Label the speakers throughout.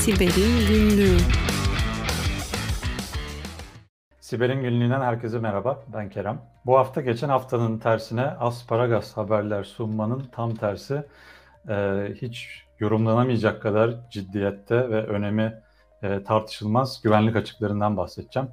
Speaker 1: Siber'in Günlüğü
Speaker 2: Siber'in Günlüğü'nden herkese merhaba, ben Kerem. Bu hafta geçen haftanın tersine asparagas haberler sunmanın tam tersi. Ee, hiç yorumlanamayacak kadar ciddiyette ve önemi e, tartışılmaz güvenlik açıklarından bahsedeceğim.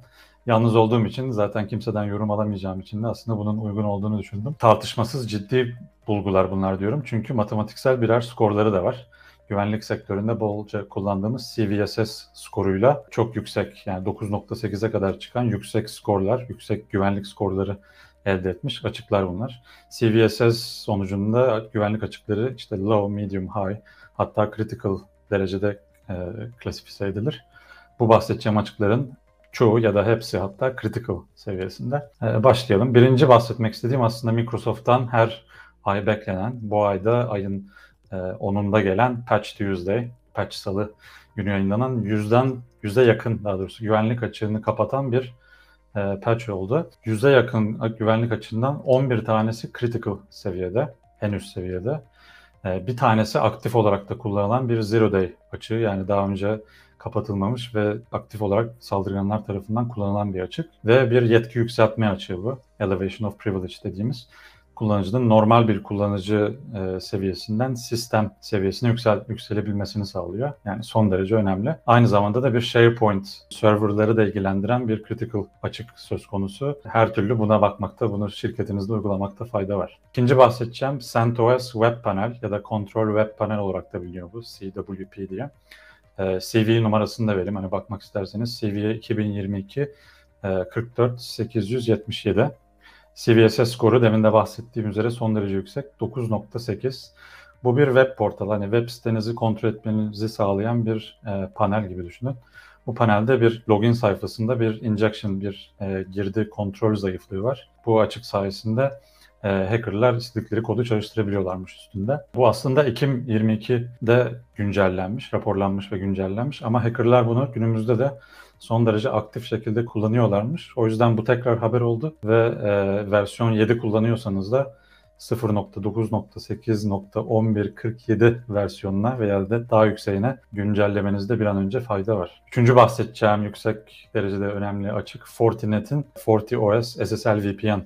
Speaker 2: Yalnız olduğum için zaten kimseden yorum alamayacağım için de aslında bunun uygun olduğunu düşündüm. Tartışmasız ciddi bulgular bunlar diyorum. Çünkü matematiksel birer skorları da var. Güvenlik sektöründe bolca kullandığımız CVSS skoruyla çok yüksek yani 9.8'e kadar çıkan yüksek skorlar, yüksek güvenlik skorları elde etmiş açıklar bunlar. CVSS sonucunda güvenlik açıkları işte low, medium, high hatta critical derecede e, klasifize edilir. Bu bahsedeceğim açıkların çoğu ya da hepsi hatta critical seviyesinde. Ee, başlayalım. Birinci bahsetmek istediğim aslında Microsoft'tan her ay beklenen, bu ayda ayın e, 10'unda gelen Patch Tuesday, Patch Salı günü yayınlanan yüzden yüze yakın daha doğrusu güvenlik açığını kapatan bir e, patch oldu. Yüze yakın güvenlik açığından 11 tanesi critical seviyede, en üst seviyede. E, bir tanesi aktif olarak da kullanılan bir zero day açığı yani daha önce kapatılmamış ve aktif olarak saldırganlar tarafından kullanılan bir açık. Ve bir yetki yükseltme açığı bu. Elevation of Privilege dediğimiz kullanıcının normal bir kullanıcı e, seviyesinden sistem seviyesine yüksel, yükselebilmesini sağlıyor. Yani son derece önemli. Aynı zamanda da bir SharePoint serverları da ilgilendiren bir critical açık söz konusu. Her türlü buna bakmakta, bunu şirketinizde uygulamakta fayda var. İkinci bahsedeceğim CentOS Web Panel ya da Control Web Panel olarak da biliniyor bu CWP diye. E, CV numarasını da vereyim. Hani bakmak isterseniz CV 2022 e, 44 877. CVSS skoru demin de bahsettiğim üzere son derece yüksek 9.8. Bu bir web portal. Hani web sitenizi kontrol etmenizi sağlayan bir e, panel gibi düşünün. Bu panelde bir login sayfasında bir injection, bir e, girdi kontrol zayıflığı var. Bu açık sayesinde e, hackerlar istedikleri kodu çalıştırabiliyorlarmış üstünde. Bu aslında Ekim 22'de güncellenmiş, raporlanmış ve güncellenmiş ama hackerlar bunu günümüzde de son derece aktif şekilde kullanıyorlarmış. O yüzden bu tekrar haber oldu ve e, versiyon 7 kullanıyorsanız da 0.9.8.11.47 versiyonuna veya da daha yükseğine güncellemenizde bir an önce fayda var. Üçüncü bahsedeceğim yüksek derecede önemli açık Fortinet'in FortiOS SSL VPN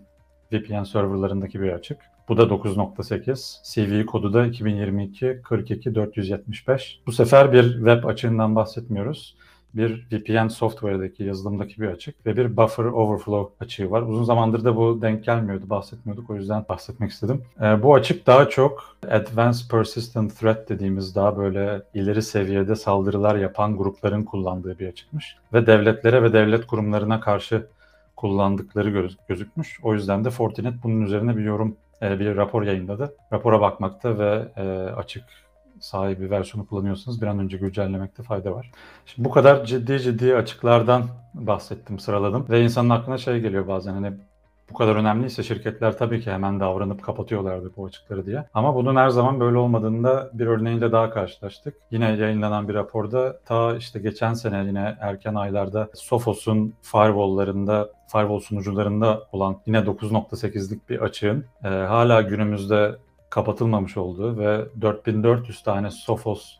Speaker 2: VPN serverlarındaki bir açık. Bu da 9.8. CV kodu da 2022 42 475. Bu sefer bir web açığından bahsetmiyoruz. Bir VPN software'daki yazılımdaki bir açık ve bir buffer overflow açığı var. Uzun zamandır da bu denk gelmiyordu, bahsetmiyorduk. O yüzden bahsetmek istedim. Ee, bu açık daha çok Advanced Persistent Threat dediğimiz daha böyle ileri seviyede saldırılar yapan grupların kullandığı bir açıkmış. Ve devletlere ve devlet kurumlarına karşı kullandıkları göz, gözükmüş. O yüzden de Fortinet bunun üzerine bir yorum, e, bir rapor yayınladı. Rapora bakmakta ve e, açık sahibi versiyonu kullanıyorsanız bir an önce güncellemekte fayda var. Şimdi bu kadar ciddi ciddi açıklardan bahsettim, sıraladım ve insanın aklına şey geliyor bazen hani bu kadar önemliyse şirketler tabii ki hemen davranıp kapatıyorlardı bu açıkları diye. Ama bunun her zaman böyle olmadığında bir örneğiyle daha karşılaştık. Yine yayınlanan bir raporda ta işte geçen sene yine erken aylarda Sophos'un firewall'larında firewall sunucularında olan yine 9.8'lik bir açığın e, hala günümüzde kapatılmamış olduğu ve 4400 tane Sophos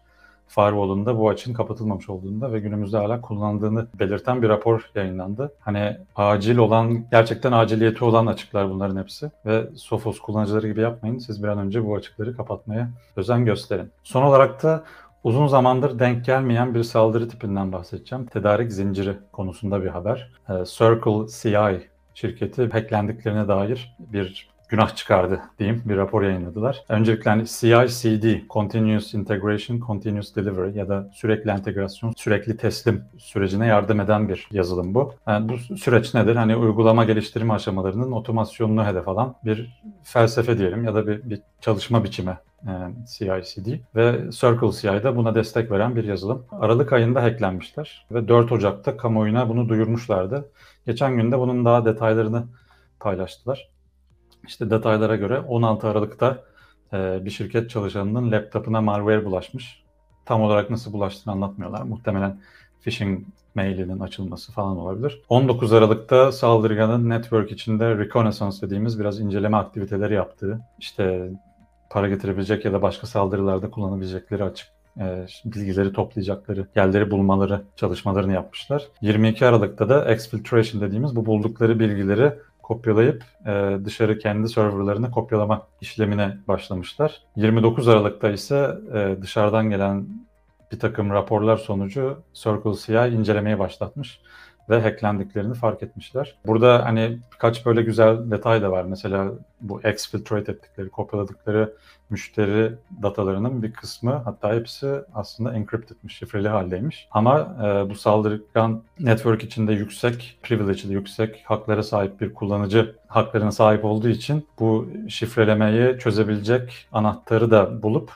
Speaker 2: firewall'unda bu açığın kapatılmamış olduğunda ve günümüzde hala kullanıldığını belirten bir rapor yayınlandı. Hani acil olan, gerçekten aciliyeti olan açıklar bunların hepsi ve Sophos kullanıcıları gibi yapmayın. Siz bir an önce bu açıkları kapatmaya özen gösterin. Son olarak da Uzun zamandır denk gelmeyen bir saldırı tipinden bahsedeceğim. Tedarik zinciri konusunda bir haber. Ee, Circle CI şirketi hacklendiklerine dair bir günah çıkardı diyeyim bir rapor yayınladılar. Öncelikle hani CI/CD, Continuous Integration, Continuous Delivery ya da sürekli entegrasyon, sürekli teslim sürecine yardım eden bir yazılım bu. Yani bu süreç nedir? Hani uygulama geliştirme aşamalarının otomasyonunu hedef alan bir felsefe diyelim ya da bir, bir çalışma biçimi CI/CD ve Circle CI'da buna destek veren bir yazılım. Aralık ayında hacklenmişler ve 4 Ocak'ta kamuoyuna bunu duyurmuşlardı. Geçen günde bunun daha detaylarını paylaştılar. İşte detaylara göre 16 Aralık'ta e, bir şirket çalışanının laptopuna malware bulaşmış. Tam olarak nasıl bulaştığını anlatmıyorlar. Muhtemelen phishing mailinin açılması falan olabilir. 19 Aralık'ta saldırganın network içinde reconnaissance dediğimiz biraz inceleme aktiviteleri yaptığı, işte para getirebilecek ya da başka saldırılarda kullanabilecekleri açık e, bilgileri toplayacakları yerleri bulmaları çalışmalarını yapmışlar. 22 Aralık'ta da exfiltration dediğimiz bu buldukları bilgileri kopyalayıp e, dışarı kendi serverlarına kopyalama işlemine başlamışlar. 29 Aralık'ta ise e, dışarıdan gelen bir takım raporlar sonucu Circle CI incelemeye başlatmış ve hacklendiklerini fark etmişler. Burada hani birkaç böyle güzel detay da var. Mesela bu exfiltrate ettikleri, kopyaladıkları müşteri datalarının bir kısmı hatta hepsi aslında encryptedmiş, şifreli haldeymiş. Ama e, bu saldırgan network içinde yüksek privilege'li, yüksek haklara sahip bir kullanıcı haklarına sahip olduğu için bu şifrelemeyi çözebilecek anahtarı da bulup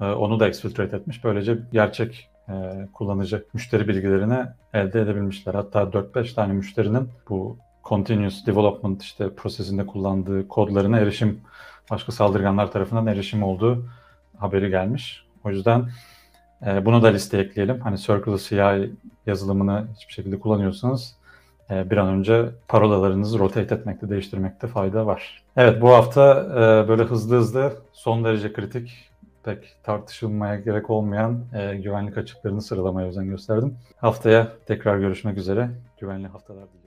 Speaker 2: e, onu da exfiltrate etmiş. Böylece gerçek e, kullanıcı müşteri bilgilerini elde edebilmişler. Hatta 4-5 tane müşterinin bu continuous development işte prosesinde kullandığı kodlarına erişim başka saldırganlar tarafından erişim olduğu haberi gelmiş. O yüzden e, bunu da listeye ekleyelim. Hani Circle CI yazılımını hiçbir şekilde kullanıyorsanız e, bir an önce parolalarınızı rotate etmekte, değiştirmekte fayda var. Evet bu hafta e, böyle hızlı hızlı son derece kritik pek tartışılmaya gerek olmayan e, güvenlik açıklarını sıralamaya özen gösterdim. Haftaya tekrar görüşmek üzere. Güvenli haftalar diliyorum.